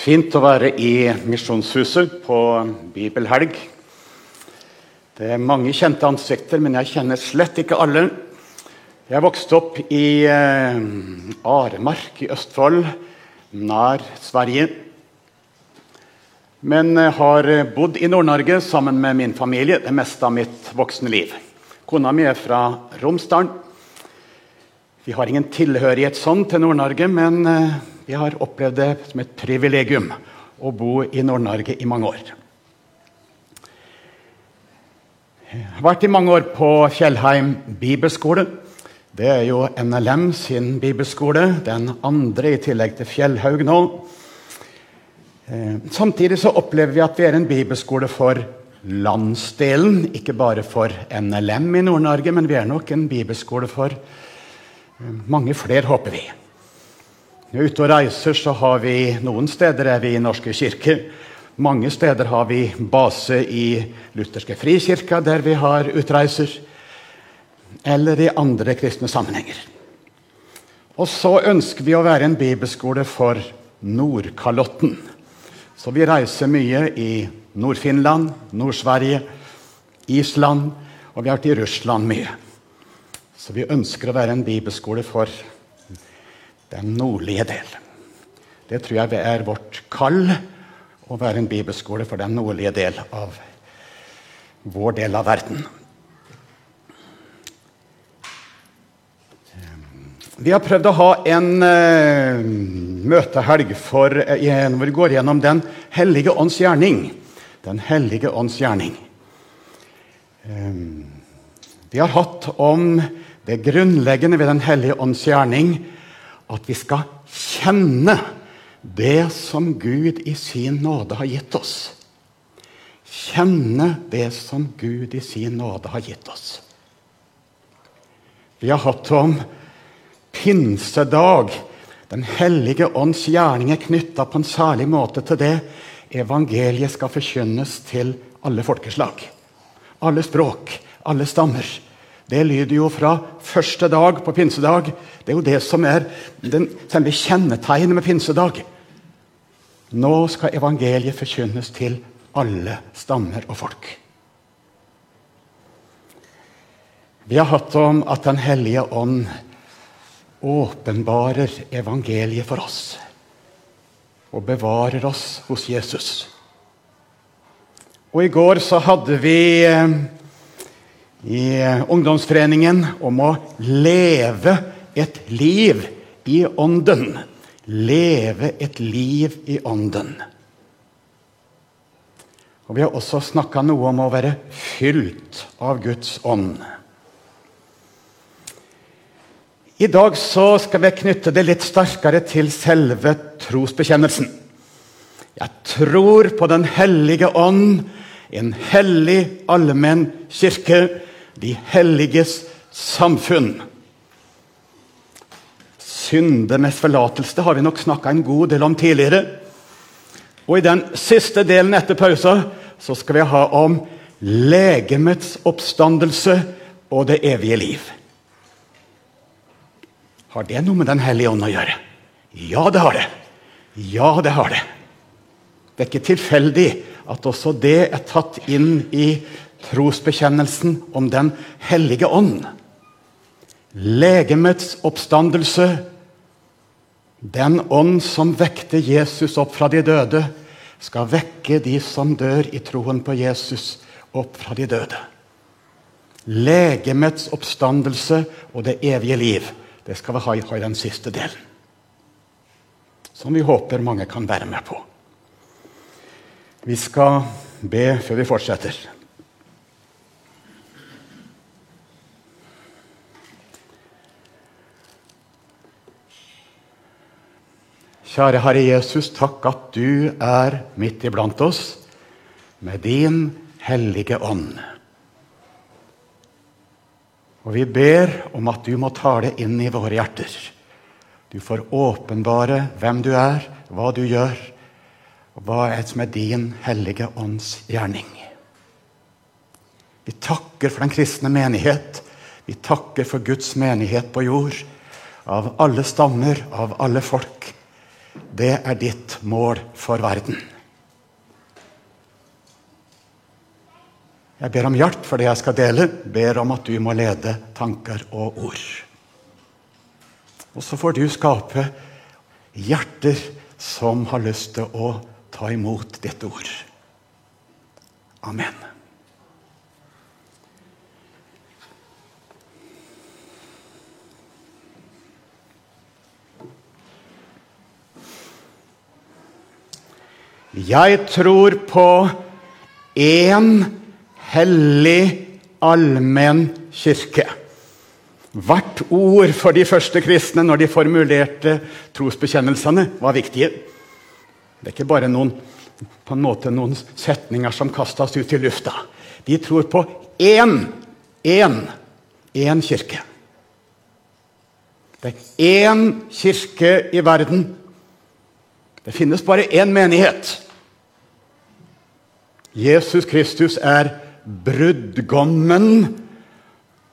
Fint å være i Misjonshuset på bibelhelg. Det er mange kjente ansikter, men jeg kjenner slett ikke alle. Jeg vokste opp i eh, Aremark i Østfold, nær Sverige. Men har bodd i Nord-Norge sammen med min familie det meste av mitt voksne liv. Kona mi er fra Romsdalen. Vi har ingen tilhørighet sånn til Nord-Norge, men eh, vi har opplevd det som et privilegium å bo i Nord-Norge i mange år. Jeg har vært i mange år på Fjellheim bibelskole. Det er jo NLM sin bibelskole, den andre i tillegg til Fjellhaug nå. Eh, samtidig så opplever vi at vi er en bibelskole for landsdelen, ikke bare for NLM i Nord-Norge, men vi er nok en bibelskole for eh, mange flere, håper vi. Når vi er ute og reiser, så har vi noen steder er vi i Norske kirker. Mange steder har vi base i Lutherske frikirka, der vi har utreiser. Eller i andre kristne sammenhenger. Og så ønsker vi å være en bibelskole for Nordkalotten. Så vi reiser mye i Nord-Finland, Nord-Sverige, Island, og vi har vært i Russland mye. Så vi ønsker å være en bibelskole for den nordlige del. Det tror jeg er vårt kall å være en bibelskole for den nordlige del av vår del av verden. Vi har prøvd å ha en uh, møtehelg for, uh, hvor vi går gjennom Den hellige ånds gjerning. Den hellige ånds gjerning. Um, vi har hatt om det grunnleggende ved Den hellige ånds gjerning at vi skal kjenne det som Gud i sin nåde har gitt oss. Kjenne det som Gud i sin nåde har gitt oss. Vi har hatt om pinsedag. Den hellige ånds gjerning er knytta på en særlig måte til det. Evangeliet skal forkynnes til alle folkeslag. Alle språk, alle stammer. Det lyder jo fra første dag på pinsedag. Det er jo det som er den, selve kjennetegnet med pinsedag. Nå skal evangeliet forkynnes til alle stammer og folk. Vi har hatt om at Den hellige ånd åpenbarer evangeliet for oss og bevarer oss hos Jesus. Og I går så hadde vi eh, i ungdomsforeningen om å leve et liv i ånden. Leve et liv i ånden. Og Vi har også snakka noe om å være fylt av Guds ånd. I dag så skal vi knytte det litt sterkere til selve trosbekjennelsen. Jeg tror på Den hellige ånd, en hellig allmenn kirke de helliges samfunn. Syndenes forlatelse har vi nok snakka en god del om tidligere. Og I den siste delen etter pausa så skal vi ha om legemets oppstandelse og det evige liv. Har det noe med Den hellige ånd å gjøre? Ja, det har det. Ja, det har det. Det er ikke tilfeldig at også det er tatt inn i trosbekjennelsen om Den hellige ånd. Legemets oppstandelse. Den ånd som vekte Jesus opp fra de døde, skal vekke de som dør i troen på Jesus, opp fra de døde. Legemets oppstandelse og det evige liv. Det skal vi ha i, ha i den siste delen. Som vi håper mange kan være med på. Vi skal be før vi fortsetter. Kjære Herre Jesus, takk at du er midt iblant oss med din hellige ånd. Og vi ber om at du må tale inn i våre hjerter. Du får åpenbare hvem du er, hva du gjør, og hva er som er din hellige ånds gjerning. Vi takker for den kristne menighet. Vi takker for Guds menighet på jord. Av alle stammer, av alle folk. Det er ditt mål for verden. Jeg ber om hjelp for det jeg skal dele. Ber om at du må lede tanker og ord. Og så får du skape hjerter som har lyst til å ta imot ditt ord. Amen. Jeg tror på én hellig, allmenn kirke. Hvert ord for de første kristne når de formulerte trosbekjennelsene, var viktige. Det er ikke bare noen, måte noen setninger som kastes ut i lufta. De tror på én, én, én kirke. Det er én kirke i verden. Det finnes bare én menighet. Jesus Kristus er brudgommen.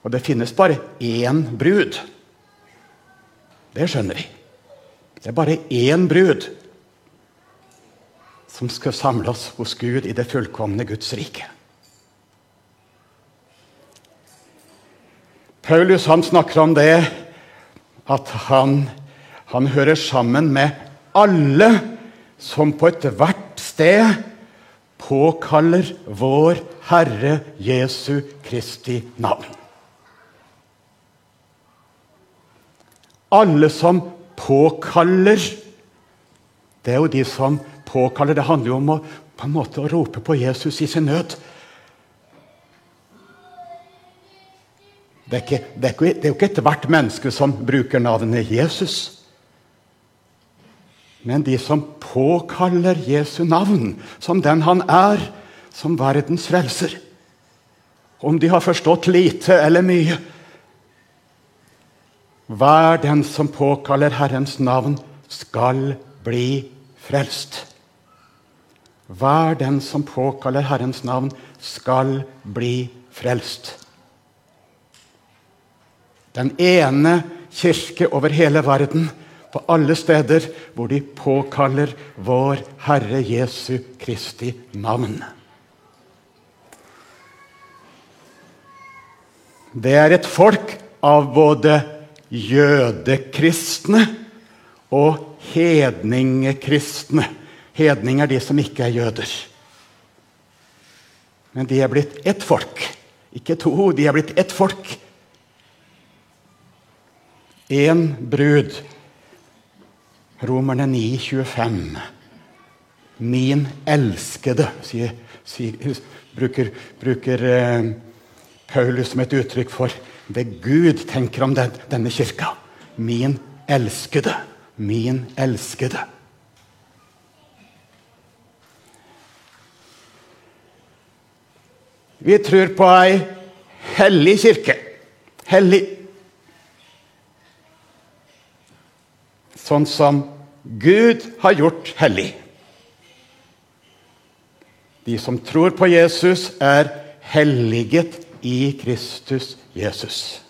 Og det finnes bare én brud. Det skjønner vi. Det er bare én brud som skal samles hos Gud i det fullkomne Guds rike. Paulus han snakker om det at han, han hører sammen med alle som på ethvert sted påkaller vår Herre Jesu Kristi navn. Alle som påkaller Det er jo de som påkaller. Det handler jo om å, på en måte å rope på Jesus i sin nød. Det er, ikke, ikke, det er ikke ethvert menneske som bruker navnet Jesus. Men de som påkaller Jesu navn som den han er, som verdens frelser. Om de har forstått lite eller mye. Hver den som påkaller Herrens navn, skal bli frelst. Hver den som påkaller Herrens navn, skal bli frelst. Den ene kirke over hele verden, på alle steder hvor de påkaller vår Herre Jesu Kristi navn. Det er et folk av både jødekristne og hedningekristne. Hedning er de som ikke er jøder. Men de er blitt ett folk. Ikke to, de er blitt ett folk. Én brud. Romerne 9, 25. Min elskede, sier, sier, bruker, bruker eh, Paulus som et uttrykk for det Gud tenker om den, denne kirka. Min elskede. Min elskede. Vi tror på ei hellig kirke. Hellig. Sånn som Gud har gjort hellig. De som tror på Jesus, er helliget i Kristus Jesus.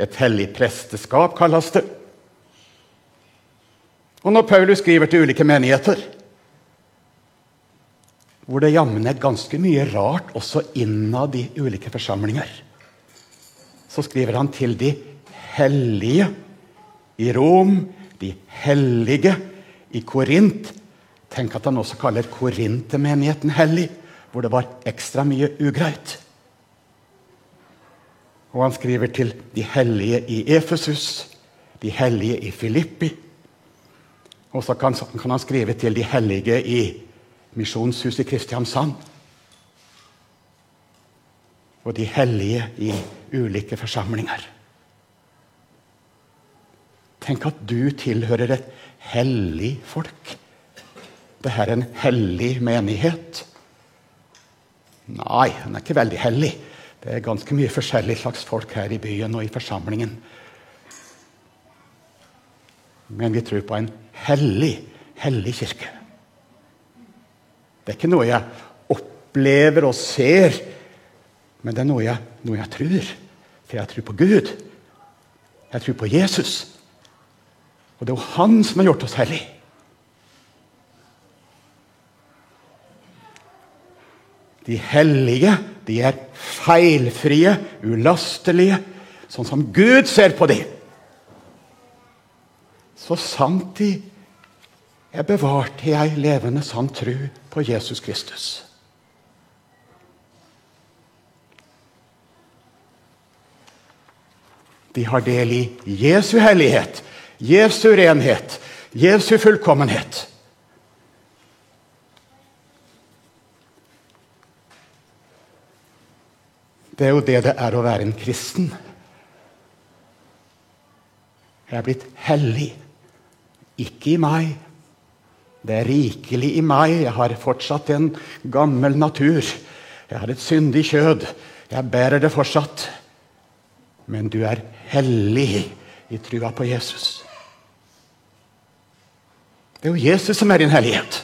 Et hellig presteskap kalles det. Og når Paulus skriver til ulike menigheter, hvor det jammen er ganske mye rart også innad i ulike forsamlinger, så skriver han til de hellige i Rom, de hellige i Korint. Tenk at han også kaller Korintermenigheten hellig hvor det var ekstra mye ugreit. Og han skriver til de hellige i Efesus, de hellige i Filippi. Og så kan, kan han skrive til de hellige i Misjonshuset i Kristiansand. Og de hellige i ulike forsamlinger. Tenk at du tilhører et hellig folk. Dette er en hellig menighet. Nei, den er ikke veldig hellig. Det er ganske mye forskjellig slags folk her i byen og i forsamlingen. Men vi tror på en hellig, hellig kirke. Det er ikke noe jeg opplever og ser, men det er noe jeg, noe jeg tror. For jeg tror på Gud. Jeg tror på Jesus. Og det er jo Han som har gjort oss hellige. De hellige de er feilfrie, ulastelige, sånn som Gud ser på dem. Så sant de er bevart jeg levende sann tru på Jesus Kristus. De har del i Jesu hellighet, Jesu renhet, Jesu fullkommenhet. Det er jo det det er å være en kristen. Jeg er blitt hellig. Ikke i meg. Det er rikelig i meg. Jeg har fortsatt en gammel natur. Jeg har et syndig kjød. Jeg bærer det fortsatt. Men du er hellig i trua på Jesus. Det er jo Jesus som er din hellighet.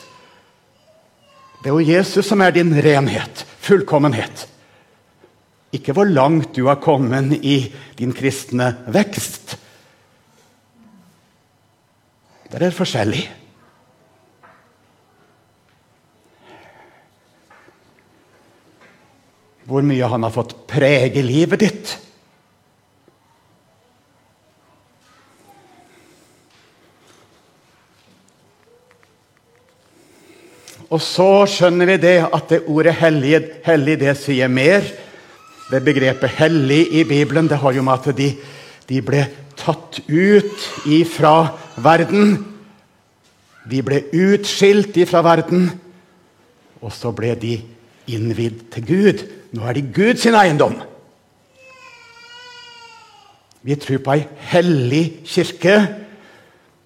Det er jo Jesus som er din renhet, fullkommenhet. Ikke hvor langt du har kommet i din kristne vekst. Der er forskjellig. Hvor mye han har fått prege livet ditt. Og så skjønner vi det at det ordet hellig, hellig det sier mer det begrepet 'hellig' i Bibelen det har jo med at de, de ble tatt ut ifra verden. De ble utskilt ifra verden, og så ble de innvidd til Gud. Nå er de Guds eiendom. Vi tror på ei hellig kirke.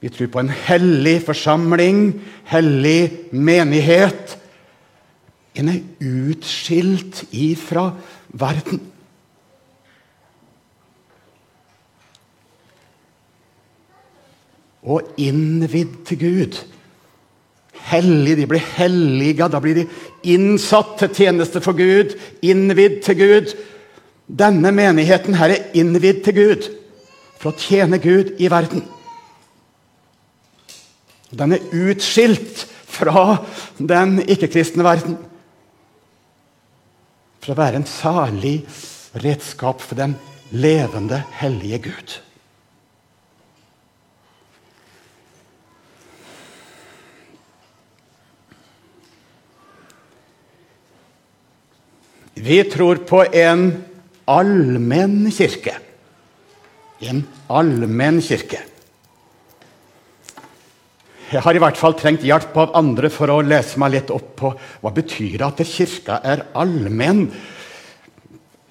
Vi tror på en hellig forsamling, hellig menighet. En er utskilt ifra verden. Og innvidd til Gud. Hellig, De blir helliga, da blir de innsatt til tjeneste for Gud. Innvidd til Gud. Denne menigheten her er innvidd til Gud for å tjene Gud i verden. Den er utskilt fra den ikke-kristne verden for å være en særlig redskap for den levende, hellige Gud. Vi tror på en allmenn kirke. En allmenn kirke. Jeg har i hvert fall trengt hjelp av andre for å lese meg litt opp på hva betyr det at kirka er allmenn.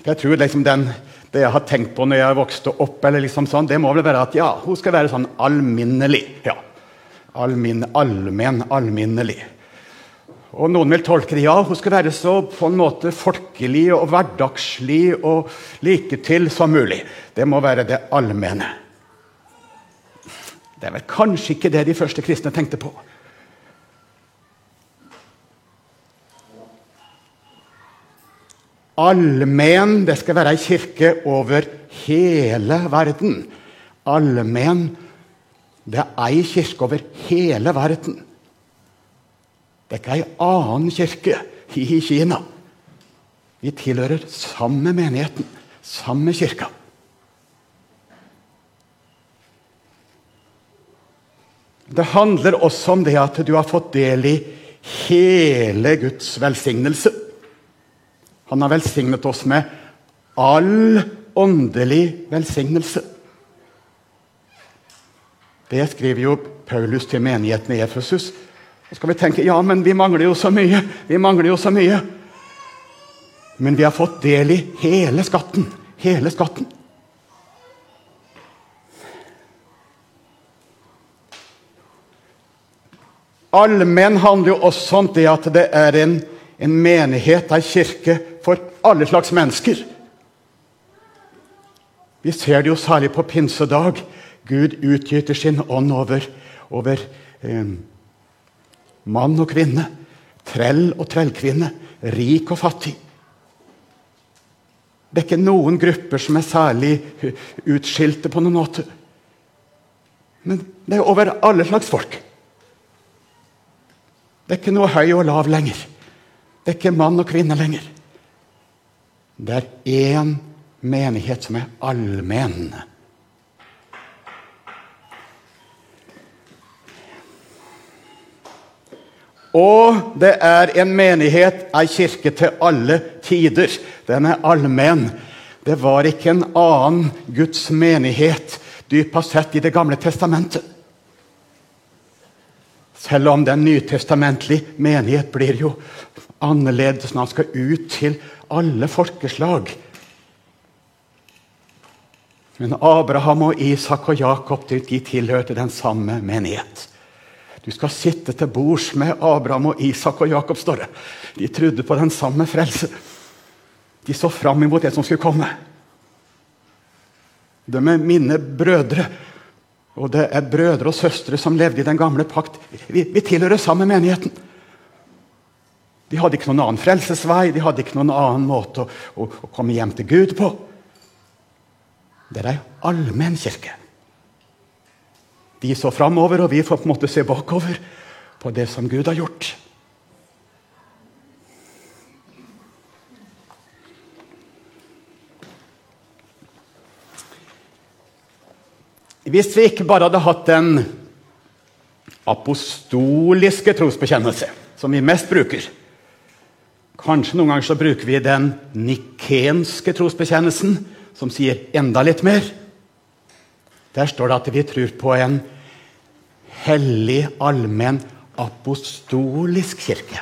Jeg tror liksom den, Det jeg har tenkt på når jeg vokste opp, liksom sånn, det må vel være at ja, hun skal være sånn alminnelig. Ja. Almin, allmenn, alminnelig. Og Noen vil tolke det ja, hun skal være så på en måte folkelig og hverdagslig og like til som mulig. Det må være det allmenne. Det er vel kanskje ikke det de første kristne tenkte på. Allmenn, det skal være ei kirke over hele verden. Allmenn, det er ei kirke over hele verden. Det er ikke ei annen kirke i Kina. Vi tilhører samme menigheten, samme kirka. Det handler også om det at du har fått del i hele Guds velsignelse. Han har velsignet oss med all åndelig velsignelse. Det skriver jo Paulus til menigheten i Efesus. Så skal vi tenke ja, men vi mangler jo så mye. Vi mangler jo så mye. Men vi har fått del i hele skatten. Hele skatten. Allmenn handler jo også om det at det er en, en menighet, ei kirke, for alle slags mennesker. Vi ser det jo særlig på pinsedag. Gud utgyter sin ånd over, over eh, mann og kvinne, trell og trellkvinne, rik og fattig. Det er ikke noen grupper som er særlig utskilte på noen måte. Men det er over alle slags folk. Det er ikke noe høy og lav lenger. Det er ikke mann og kvinne lenger. Det er én menighet som er allmenn. Og det er en menighet, ei kirke til alle tider. Den er allmenn. Det var ikke en annen Guds menighet dypest sett i Det gamle testamentet. Selv om den nytestamentlige menighet blir jo annerledes når han skal ut til alle folkeslag. Men Abraham og Isak og Jakob de tilhørte den samme menighet. Du skal sitte til bords med Abraham og Isak og Jakob, står det. De trodde på den samme frelse. De så fram imot det som skulle komme. De er mine brødre. Og det er brødre og søstre som levde i den gamle pakt. Vi, vi tilhører samme menigheten. De hadde ikke noen annen frelsesvei, de hadde ikke noen annen måte å, å, å komme hjem til Gud på. Det er ei allmenn kirke. De så framover, og vi får på en måte se bakover på det som Gud har gjort. Hvis vi ikke bare hadde hatt den apostoliske trosbekjennelse, som vi mest bruker Kanskje noen ganger så bruker vi den nikenske trosbekjennelsen, som sier enda litt mer. Der står det at vi tror på en hellig, allmenn, apostolisk kirke.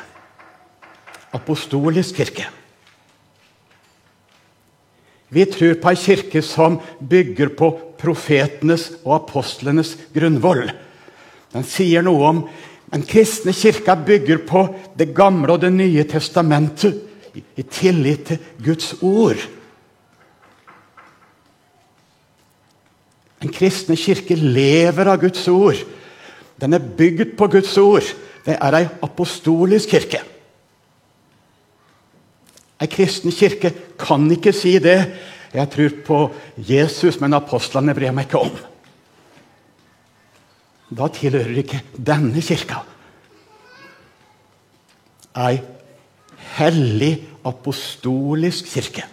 Apostolisk kirke. Vi tror på ei kirke som bygger på profetenes og apostlenes grunnvoll. Den sier noe om Den kristne kirka bygger på Det gamle og Det nye testamentet i tillit til Guds ord. Den kristne kirke lever av Guds ord. Den er bygd på Guds ord. Det er ei apostolisk kirke. Ei kristen kirke kan ikke si det. Jeg tror på Jesus, men apostlene bryr meg ikke om. Da tilhører ikke denne kirka ei hellig apostolisk kirke.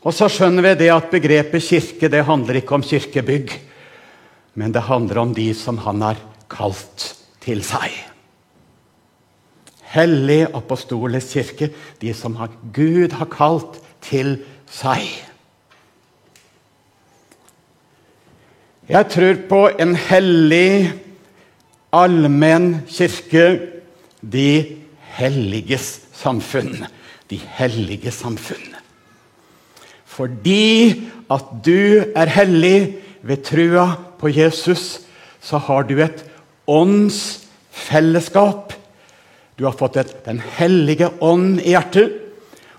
Og så skjønner vi det at begrepet kirke det handler ikke om kirkebygg. Men det handler om de som han har kalt til seg. Hellig apostolisk kirke, de som Gud har kalt til seg. Jeg tror på en hellig, allmenn kirke, de helliges samfunn. De hellige samfunn. Fordi at du er hellig ved trua på Jesus, så har du et åndsfellesskap. Du har fått et, Den hellige ånd i hjertet.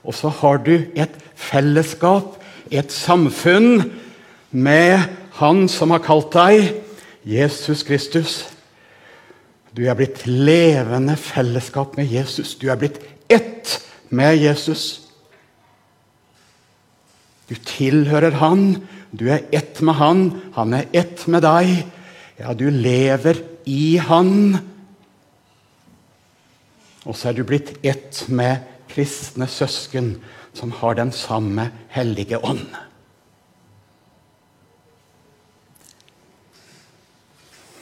Og så har du et fellesskap, et samfunn, med Han som har kalt deg Jesus Kristus. Du er blitt levende fellesskap med Jesus. Du er blitt ett med Jesus. Du tilhører Han, du er ett med Han, han er ett med deg. Ja, du lever i Han. Og så er du blitt ett med kristne søsken som har den samme hellige ånd.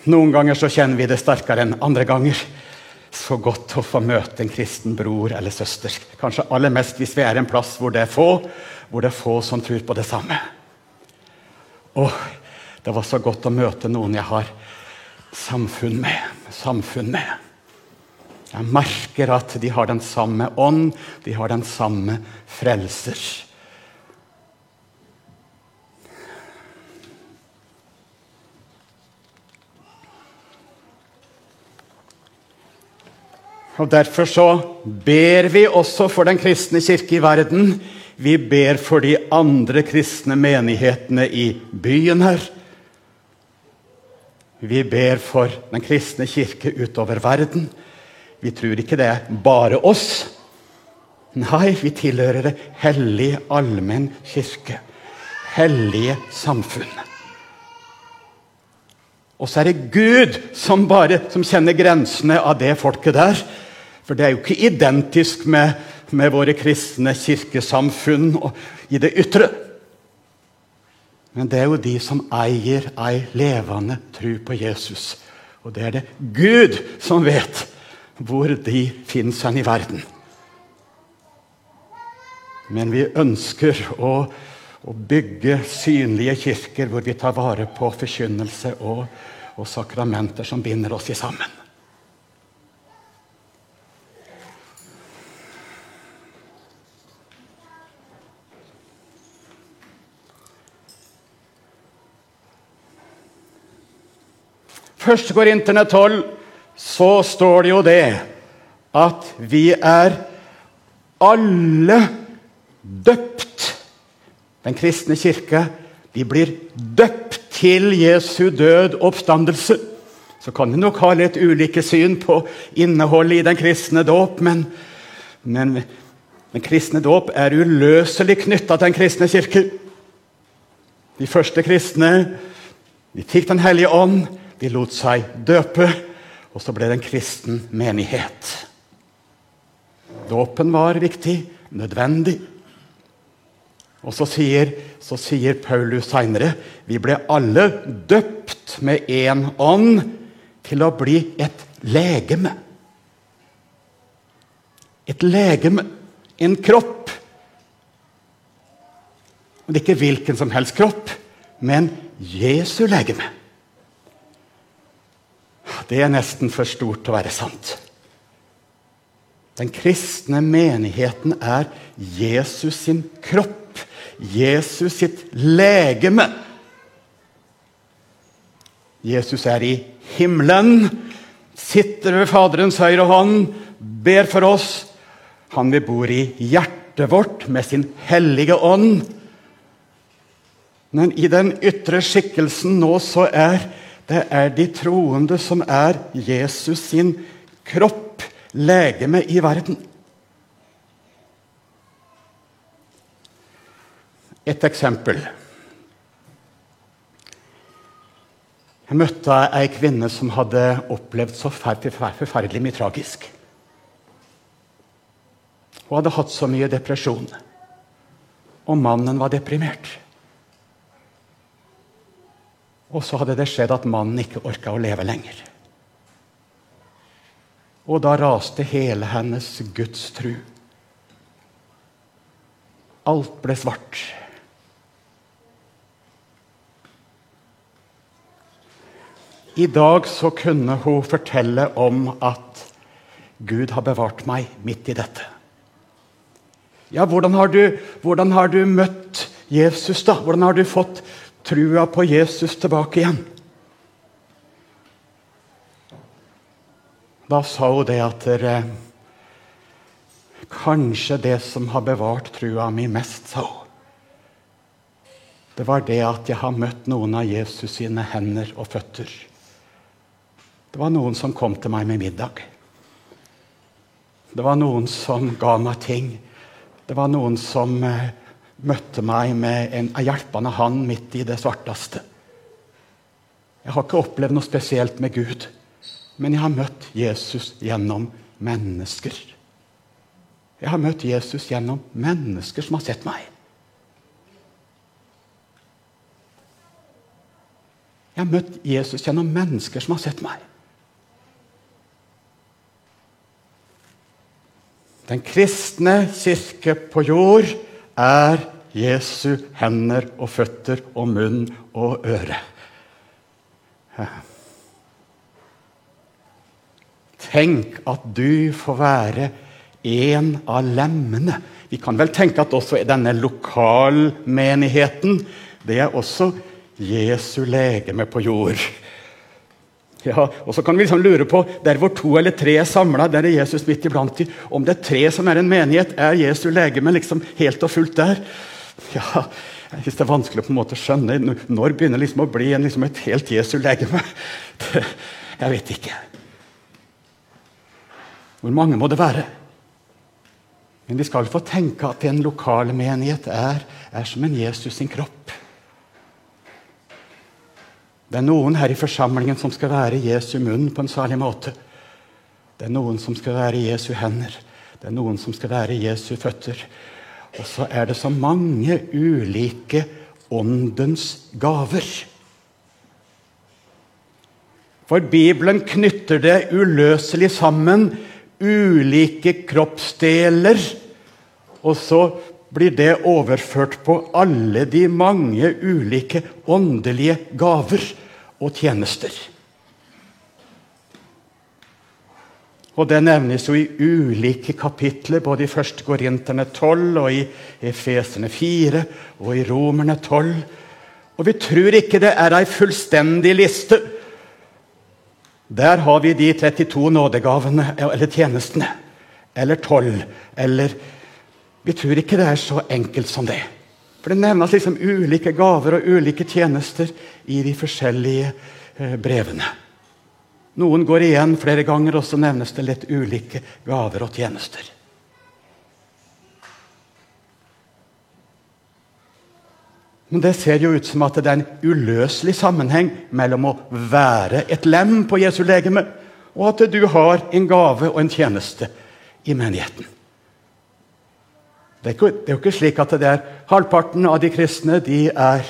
Noen ganger så kjenner vi det sterkere enn andre ganger. Så godt å få møte en kristen bror eller søster. Kanskje aller mest hvis vi er en plass hvor det er få, hvor det er få som tror på det samme. å, det var så godt å møte noen jeg har samfunn med. Samfunn med. Jeg merker at de har den samme ånd, de har den samme frelser. Og Derfor så ber vi også for den kristne kirke i verden. Vi ber for de andre kristne menighetene i byen her. Vi ber for den kristne kirke utover verden. Vi tror ikke det er bare oss. Nei, vi tilhører det hellige allmenn kirke. Hellige samfunn. Og så er det Gud som bare som kjenner grensene av det folket der. For det er jo ikke identisk med, med våre kristne kirkesamfunn i det ytre. Men det er jo de som eier ei levende tru på Jesus. Og det er det Gud som vet hvor de finnes hen i verden. Men vi ønsker å, å, bygge synlige kirker hvor vi tar vare på forkynnelse og, og sakramenter som binder oss i sammen. Første går Internett 12, så står det jo det at vi er alle døpt. Den kristne kirke de blir døpt til Jesu død oppstandelse. Så kan vi nok ha litt ulike syn på innholdet i den kristne dåp, men, men den kristne dåp er uløselig knytta til den kristne kirke. De første kristne de fikk Den hellige ånd, de lot seg døpe, og så ble det en kristen menighet. Dåpen var viktig, nødvendig. Og så sier, så sier Paulus seinere vi ble alle døpt med én ånd til å bli et legeme. Et legeme, en kropp. Men ikke hvilken som helst kropp, men Jesu legeme. Det er nesten for stort til å være sant. Den kristne menigheten er Jesus sin kropp. Jesus sitt legeme. Jesus er i himmelen, sitter ved Faderens høyre hånd, ber for oss. Han vi bor i hjertet vårt med sin hellige ånd. Men i den ytre skikkelsen nå så er det er de troende som er Jesus sin kropp, legeme i verden. Et eksempel. Jeg møtte ei kvinne som hadde opplevd så forferdelig mye tragisk. Hun hadde hatt så mye depresjon. Og mannen var deprimert. Og så hadde det skjedd at mannen ikke orka å leve lenger. Og da raste hele hennes gudstru. Alt ble svart. I dag så kunne hun fortelle om at Gud har bevart meg midt i dette. Ja, hvordan har du, hvordan har du møtt Jesus, da? Hvordan har du fått trua på Jesus tilbake igjen? Da sa hun det at dere, Kanskje det som har bevart trua mi mest, sa hun. Det var det at jeg har møtt noen av Jesus sine hender og føtter. Det var noen som kom til meg med middag. Det var noen som ga meg ting. Det var noen som eh, møtte meg med en hjelpende hånd midt i det svarteste. Jeg har ikke opplevd noe spesielt med Gud, men jeg har møtt Jesus gjennom mennesker. Jeg har møtt Jesus gjennom mennesker som har sett meg. Jeg har møtt Jesus gjennom mennesker som har sett meg. Den kristne kirke på jord er Jesu hender og føtter og munn og øre. Tenk at du får være en av lemmene. Vi kan vel tenke at også denne lokalmenigheten det er også Jesu legeme på jord. Ja, og så kan vi liksom lure på, Der hvor to eller tre er samla, der er Jesus midt iblant dem. Om det er tre som er en menighet, er Jesu legeme liksom helt og fullt der? Ja, jeg synes Det er vanskelig å på en måte skjønne. Når begynner liksom å bli en, liksom et helt Jesu legeme? Det, jeg vet ikke. Hvor mange må det være? Men vi skal få tenke at en lokal menighet er, er som en Jesus sin kropp. Det er noen her i forsamlingen som skal være Jesu munn på en særlig måte. Det er noen som skal være Jesu hender. Det er noen som skal være Jesu føtter. Og så er det så mange ulike åndens gaver. For Bibelen knytter det uløselig sammen ulike kroppsdeler. Og så blir det overført på alle de mange ulike åndelige gaver og tjenester. Og Det nevnes jo i ulike kapitler, både i 1. Korinterne 12, og i Efeserne 4 og i Romerne 12. Og vi tror ikke det er ei fullstendig liste. Der har vi de 32 nådegavene, eller tjenestene. Eller 12. Eller Vi tror ikke det er så enkelt som det. For det nevnes liksom ulike gaver og ulike tjenester i de forskjellige eh, brevene. Noen går igjen flere ganger, og så nevnes det litt ulike gaver og tjenester. Men det ser jo ut som at det er en uløselig sammenheng mellom å være et lem på Jesu legeme, og at du har en gave og en tjeneste i menigheten. Det er, ikke, det er jo ikke slik at det er halvparten av de kristne de er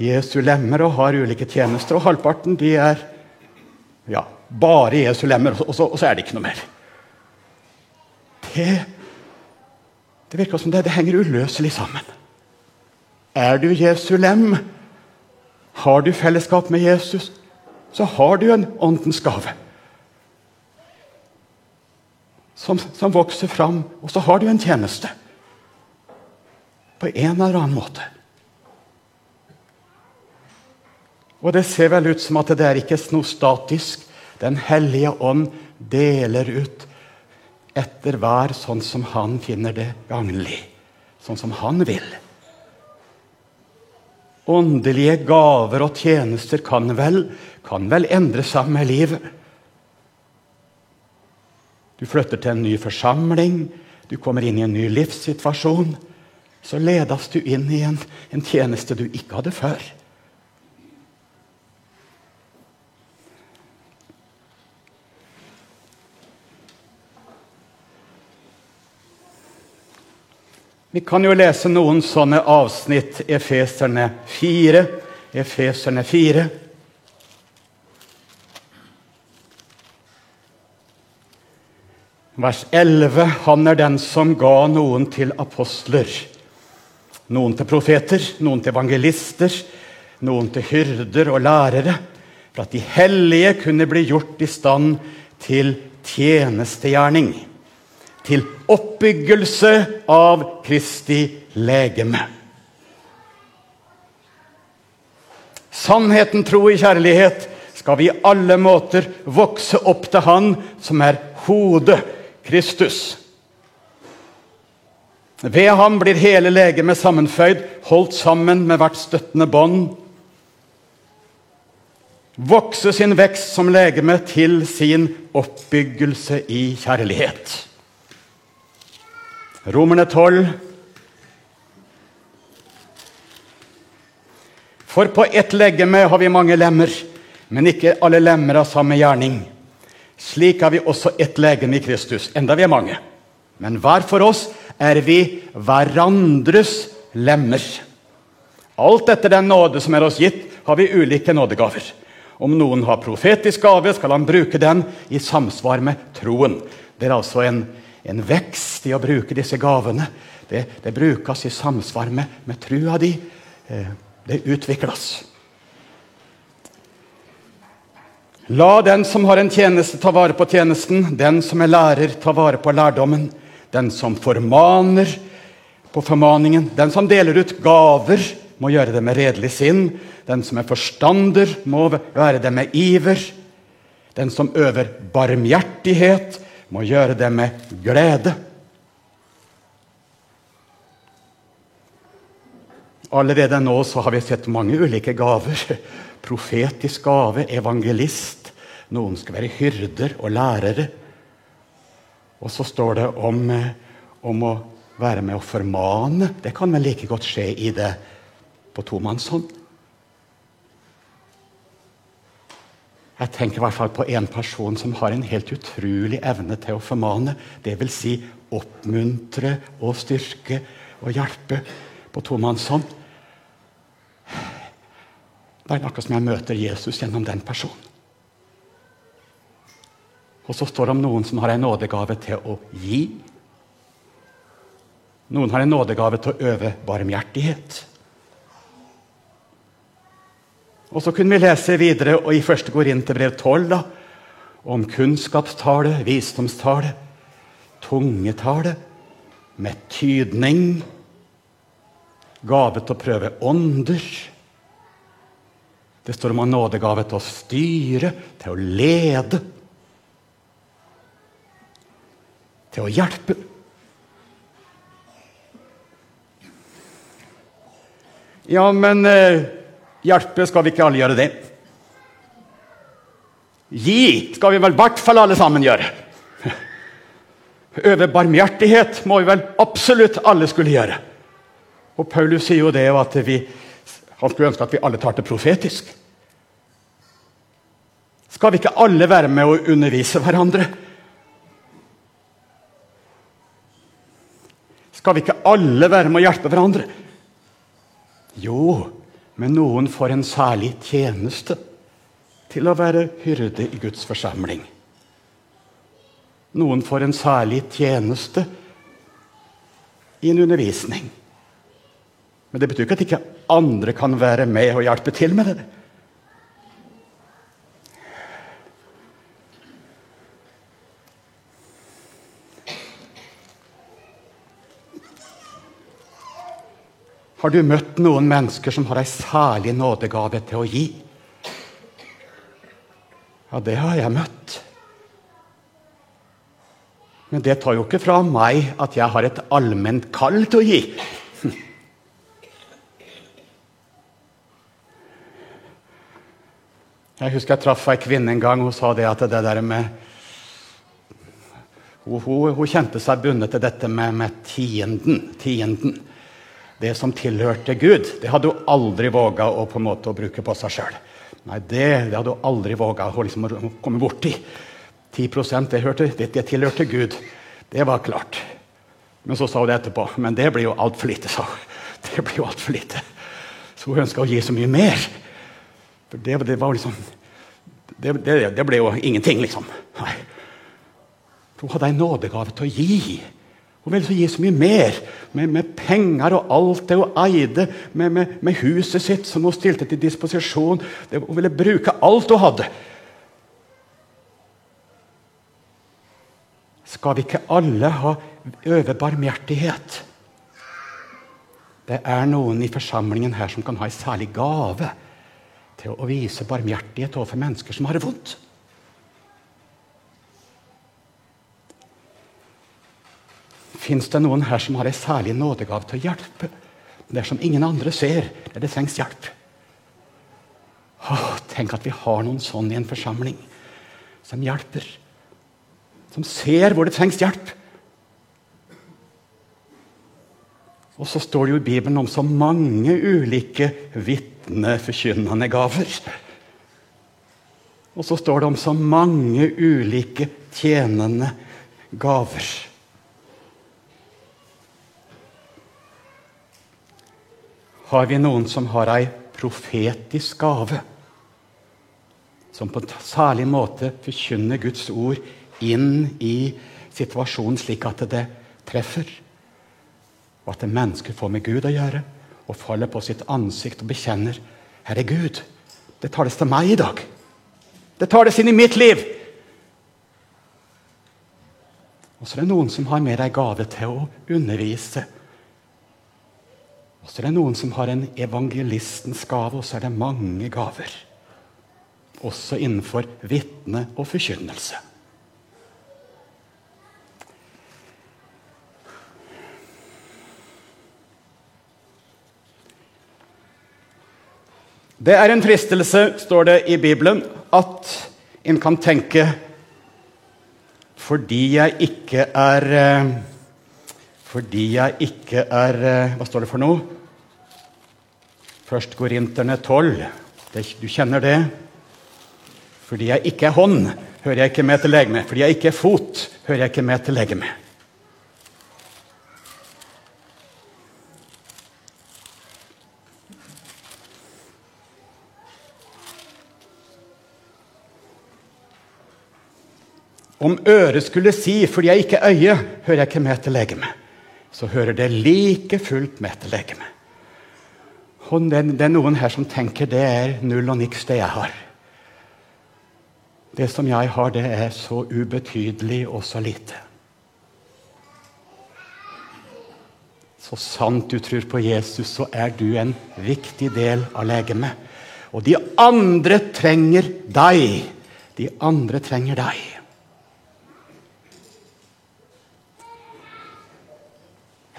Jesu lemmer og har ulike tjenester, og halvparten de er ja, bare Jesu lemmer, og så, og så er det ikke noe mer. Det, det virker som det, det henger uløselig sammen. Er du Jesu lem, har du fellesskap med Jesus, så har du en åndens gave. Som, som, vokser fram, og så har du en tjeneste. På en eller annen måte. Og Det ser vel ut som at det er ikke noe statisk. Den hellige ånd deler ut etter hver sånn som han finner det gagnlig. Sånn som han vil. Åndelige gaver og tjenester kan vel, kan vel endre seg med livet. Du flytter til en ny forsamling, du kommer inn i en ny livssituasjon. Så ledes du inn i en, en tjeneste du ikke hadde før. Vi kan jo lese noen sånne avsnitt. Efeserne 4. Efeserne 4. Vers 11. Han er den som ga noen til apostler, noen til profeter, noen til evangelister, noen til hyrder og lærere, for at de hellige kunne bli gjort i stand til tjenestegjerning til oppbyggelse av Kristi legeme. Sannheten, tro i kjærlighet skal vi i alle måter vokse opp til Han som er hodet, Kristus. Ved ham blir hele legemet sammenføyd, holdt sammen med hvert støttende bånd. Vokse sin vekst som legeme til sin oppbyggelse i kjærlighet. Romerne 12. For på ett legeme har vi mange lemmer, men ikke alle lemmer av samme gjerning. Slik har vi også ett legeme i Kristus, enda vi er mange. Men hver for oss er vi hverandres lemmer. Alt etter den nåde som er oss gitt, har vi ulike nådegaver. Om noen har profetisk gave, skal han bruke den i samsvar med troen. Det er altså en en vekst i å bruke disse gavene. Det, det brukes i samsvar med, med trua di. Eh, det utvikles. La den som har en tjeneste, ta vare på tjenesten. Den som er lærer, ta vare på lærdommen. Den som formaner, på formaningen. Den som deler ut gaver, må gjøre det med redelig sinn. Den som er forstander, må være det med iver. Den som øver barmhjertighet, må gjøre det med glede. Allerede nå så har vi sett mange ulike gaver. Profetisk gave, evangelist. Noen skal være hyrder og lærere. Og så står det om, om å være med å formane. Det kan vel like godt skje i det på tomannshånd. Jeg tenker i hvert fall på en person som har en helt utrolig evne til å formane. Dvs. Si oppmuntre og styrke og hjelpe på tomannshånd. Det er akkurat som jeg møter Jesus gjennom den personen. Og så står det om noen som har en nådegave til å gi. Noen har en nådegave til å øve barmhjertighet. Og så kunne vi lese videre og i 1. Korinterbrev 12 da, om kunnskapstale, visdomstale, tungetale, med tydning, gave til å prøve ånder. Det står om nådegave til å styre, til å lede, til å hjelpe. Ja, men eh, hjelpe skal vi ikke alle gjøre det? Gi skal vi vel i hvert fall alle sammen gjøre. Øve barmhjertighet må vi vel absolutt alle skulle gjøre. Og Paulus sier jo det at vi, han skulle ønske at vi alle tar det profetisk. Skal vi ikke alle være med å undervise hverandre? Skal vi ikke alle være med å hjelpe hverandre? Jo, men noen får en særlig tjeneste til å være hyrde i Guds forsamling. Noen får en særlig tjeneste i en undervisning. Men det betyr ikke at ikke andre kan være med og hjelpe til med det. Har du møtt noen mennesker som har ei særlig nådegave til å gi? Ja, det har jeg møtt. Men det tar jo ikke fra meg at jeg har et allment kall til å gi. Jeg husker jeg traff ei kvinne en gang. Hun sa det at det der med Hun, hun, hun kjente seg bundet til dette med, med tienden. tienden det som tilhørte Gud, det hadde hun aldri våga å, på en måte, bruke på seg sjøl. Nei, det, det, hadde hun aldri våga å liksom, komme borti. 10% det, hørte, det, det tilhørte Gud. Det var klart. Men så sa hun det etterpå. Men det blir jo altfor lite, sa hun. Det blir jo altfor lite. Så hun ønska å gi så mye mer. For det, det var liksom det, det, ble jo ingenting, liksom. Nei. Hun hadde en nådegave til å gi. Hun ville gi så mye mer, med, med, penger og alt det hun eide, med, med, med, huset sitt som hun stilte til disposisjon. Hun ville bruke alt hun hadde. Skal vi ikke alle ha øve barmhjertighet? Det er noen i forsamlingen her som kan ha en særlig gave til å vise barmhjertighet overfor mennesker som har det vondt. Fins det noen her som har en særlig nådegave til å hjelpe? Dersom ingen andre ser der det trengs hjelp. Åh, tenk at vi har noen sånn i en forsamling som hjelper. Som ser hvor det trengs hjelp. Og så står det jo i Bibelen om så mange ulike vitneforkynnende gaver. Og så står det om så mange ulike tjenende gaver. Har vi noen som har ei profetisk gave. Som på en særlig måte forkynner Guds ord inn i situasjonen slik at det treffer. Og at mennesker får med Gud å gjøre og faller på sitt ansikt og bekjenner Herre Gud, det tales til meg i dag. Det tales inn i mitt liv. Og så er det noen som har med ei gave til å undervise så er det noen som har en evangelistens gave, og så er det mange gaver. Også innenfor vitne og forkynnelse. Det er en fristelse, står det i Bibelen, at en kan tenke fordi jeg ikke er eh, fordi jeg ikke er eh, Hva står det for noe? Først Korinterne 12. Du kjenner det? Fordi jeg ikke er hånd, hører jeg ikke med til legeme. Fordi jeg ikke er fot, hører jeg ikke med til legeme. Om øret skulle si 'fordi jeg ikke er øye, hører jeg ikke med til legeme', så hører det like fullt med til legeme. Og det, det, er noen her som tenker det er null og niks, det jeg har. Det som jeg har, det er så ubetydelig og så lite. Så sant du tror på Jesus, så er du en viktig del av legemet. Og de andre trenger deg. De andre trenger deg.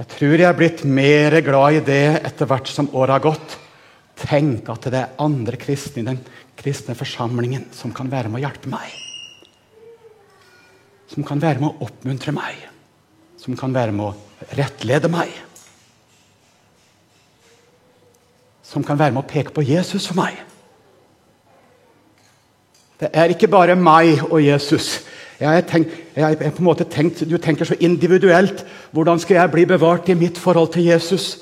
Jeg tror jeg er blitt mer glad i det etter hvert som året har gått. Tenk at det er andre kristne i den kristne forsamlingen som kan være med å hjelpe meg. Som kan være med å oppmuntre meg. Som kan være med å rettlede meg. Som kan være med å peke på Jesus for meg. Det er ikke bare meg og Jesus. Jeg, tenk, jeg, jeg på en måte tenkt, Du tenker så individuelt. Hvordan skal jeg bli bevart i mitt forhold til Jesus?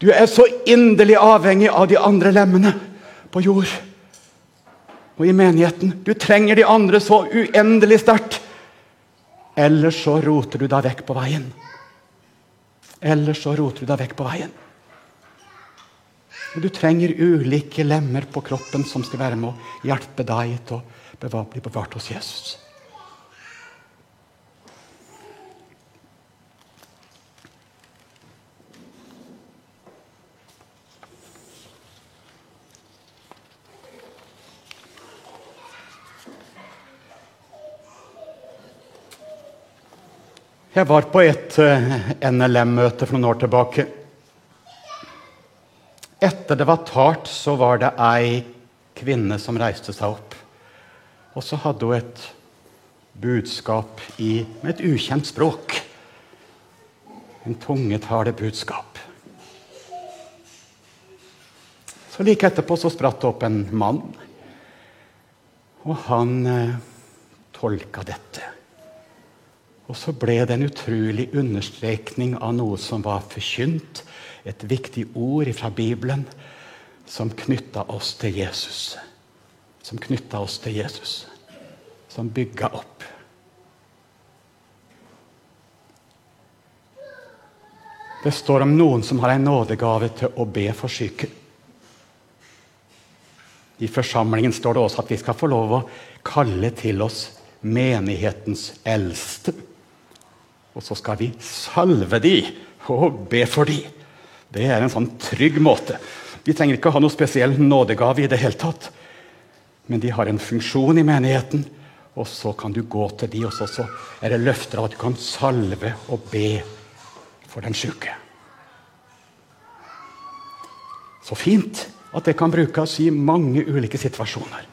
Du er så inderlig avhengig av de andre lemmene på jord og i menigheten. Du trenger de andre så uendelig sterkt. Ellers så roter du deg vekk på veien. Ellers så roter du deg vekk på veien. Du trenger ulike lemmer på kroppen som skal være med å hjelpe deg til å bli bevart hos Jesus. Jeg var på et eh, NLM-møte for noen år tilbake. Etter det var talt, så var det ei kvinne som reiste seg opp. Og så hadde hun et budskap i, med et ukjent språk. En tungetale budskap. Så like etterpå så spratt det opp en mann, og han eh, tolka dette. Og så ble det en utrolig understrekning av noe som var forkynt. Et viktig ord fra Bibelen som knytta oss til Jesus. Som knytta oss til Jesus. Som bygga opp. Det står om noen som har en nådegave til å be for syke. I forsamlingen står det også at vi skal få lov å kalle til oss menighetens eldste. Og så skal vi salve de og be for de. Det er en sånn trygg måte. De trenger ikke ha noe spesiell nådegave i det hele tatt. Men de har en funksjon i menigheten, og så kan du gå til de, og så, så er det løfter av at du kan salve og be for den syke. Så fint at det kan brukes i mange ulike situasjoner.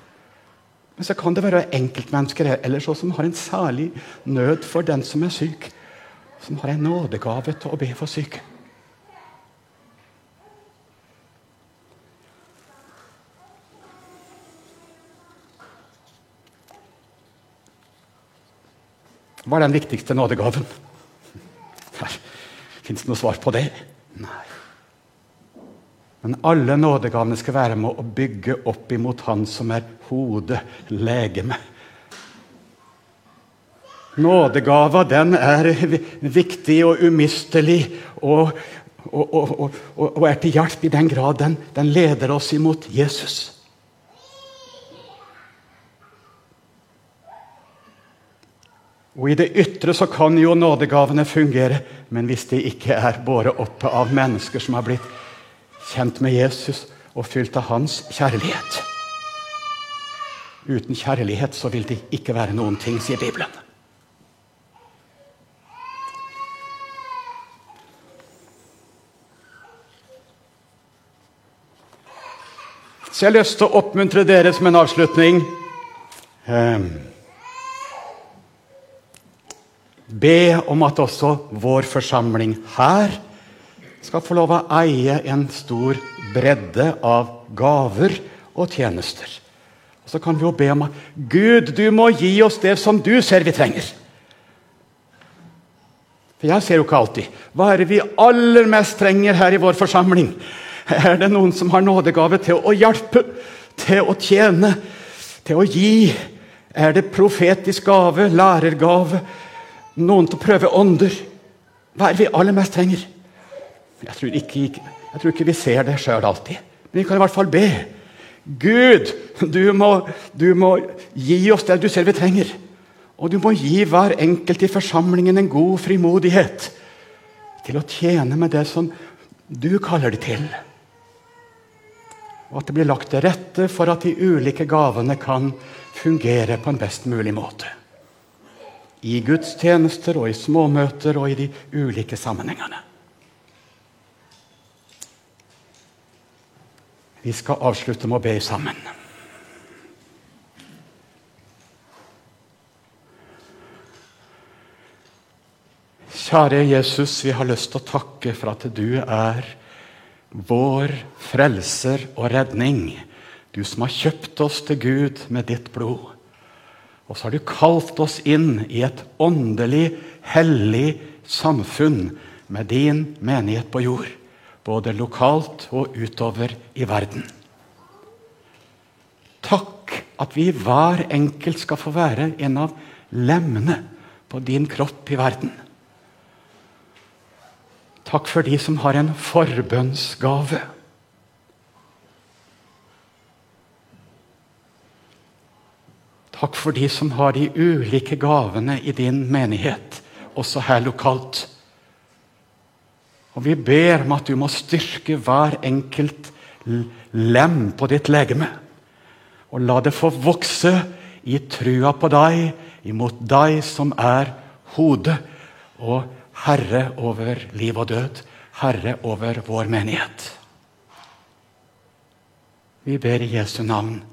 Men så kan det være enkeltmennesker eller så som har en særlig nød for den som er syk som har en nådegave til å be for syke. Hva er den viktigste nådegaven? Fins det noe svar på det? Nei. Men alle nådegavene skal være med å bygge opp imot Han som er hodet, legemet Nådegava den er viktig og umistelig og, og, og, og, er til hjelp i den grad den, den leder oss imot Jesus. Og I det ytre så kan jo nådegavene fungere, men hvis de ikke er båret oppe av mennesker som har blitt kjent med Jesus og fylt av hans kjærlighet Uten kjærlighet så vil det ikke være noen ting, sier Bibelen. Så jeg har lyst til å oppmuntre dere som en avslutning. Ehm, be om at også vår forsamling her skal få lov å eie en stor bredde av gaver og tjenester. Og Så kan vi jo be om at Gud, du må gi oss det som du ser vi trenger. For jeg ser jo ikke alltid. Hva er det vi aller mest trenger her i vår forsamling? Er det noen som har nådegave til å hjelpe, til å tjene, til å gi? Er det profetisk gave, lærergave, noen til å prøve ånder? Hva er vi aller mest trenger? Jeg tror ikke, jeg tror ikke vi ser det sjøl alltid, men vi kan i hvert fall be. Gud, du må, du må gi oss det du ser vi trenger. Og du må gi hver enkelt i forsamlingen en god frimodighet til å tjene med det som du kaller det til. Og at det blir lagt til rette for at de ulike gavene kan fungere på en best mulig måte. I gudstjenester og i småmøter og i de ulike sammenhengene. Vi skal avslutte med å be sammen. Kjære Jesus, vi har lyst til å takke for at du er vår frelser og redning. Du som har kjøpt oss til Gud med ditt blod. Og så har du kalt oss inn i et åndelig, hellig samfunn med din menighet på jord. Både lokalt og utover i verden. Takk at vi hver enkelt skal få være en av lemmene på din kropp i verden. Takk for de som har en forbønnsgave. Takk for de som har de ulike gavene i din menighet, også her lokalt. Og vi ber om at du må styrke hver enkelt lem på ditt legeme. Og la det få vokse i trua på deg, imot deg som er hodet. Og herre over liv og død, herre over vår menighet. Vi ber i Jesu navn.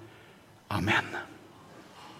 Amen.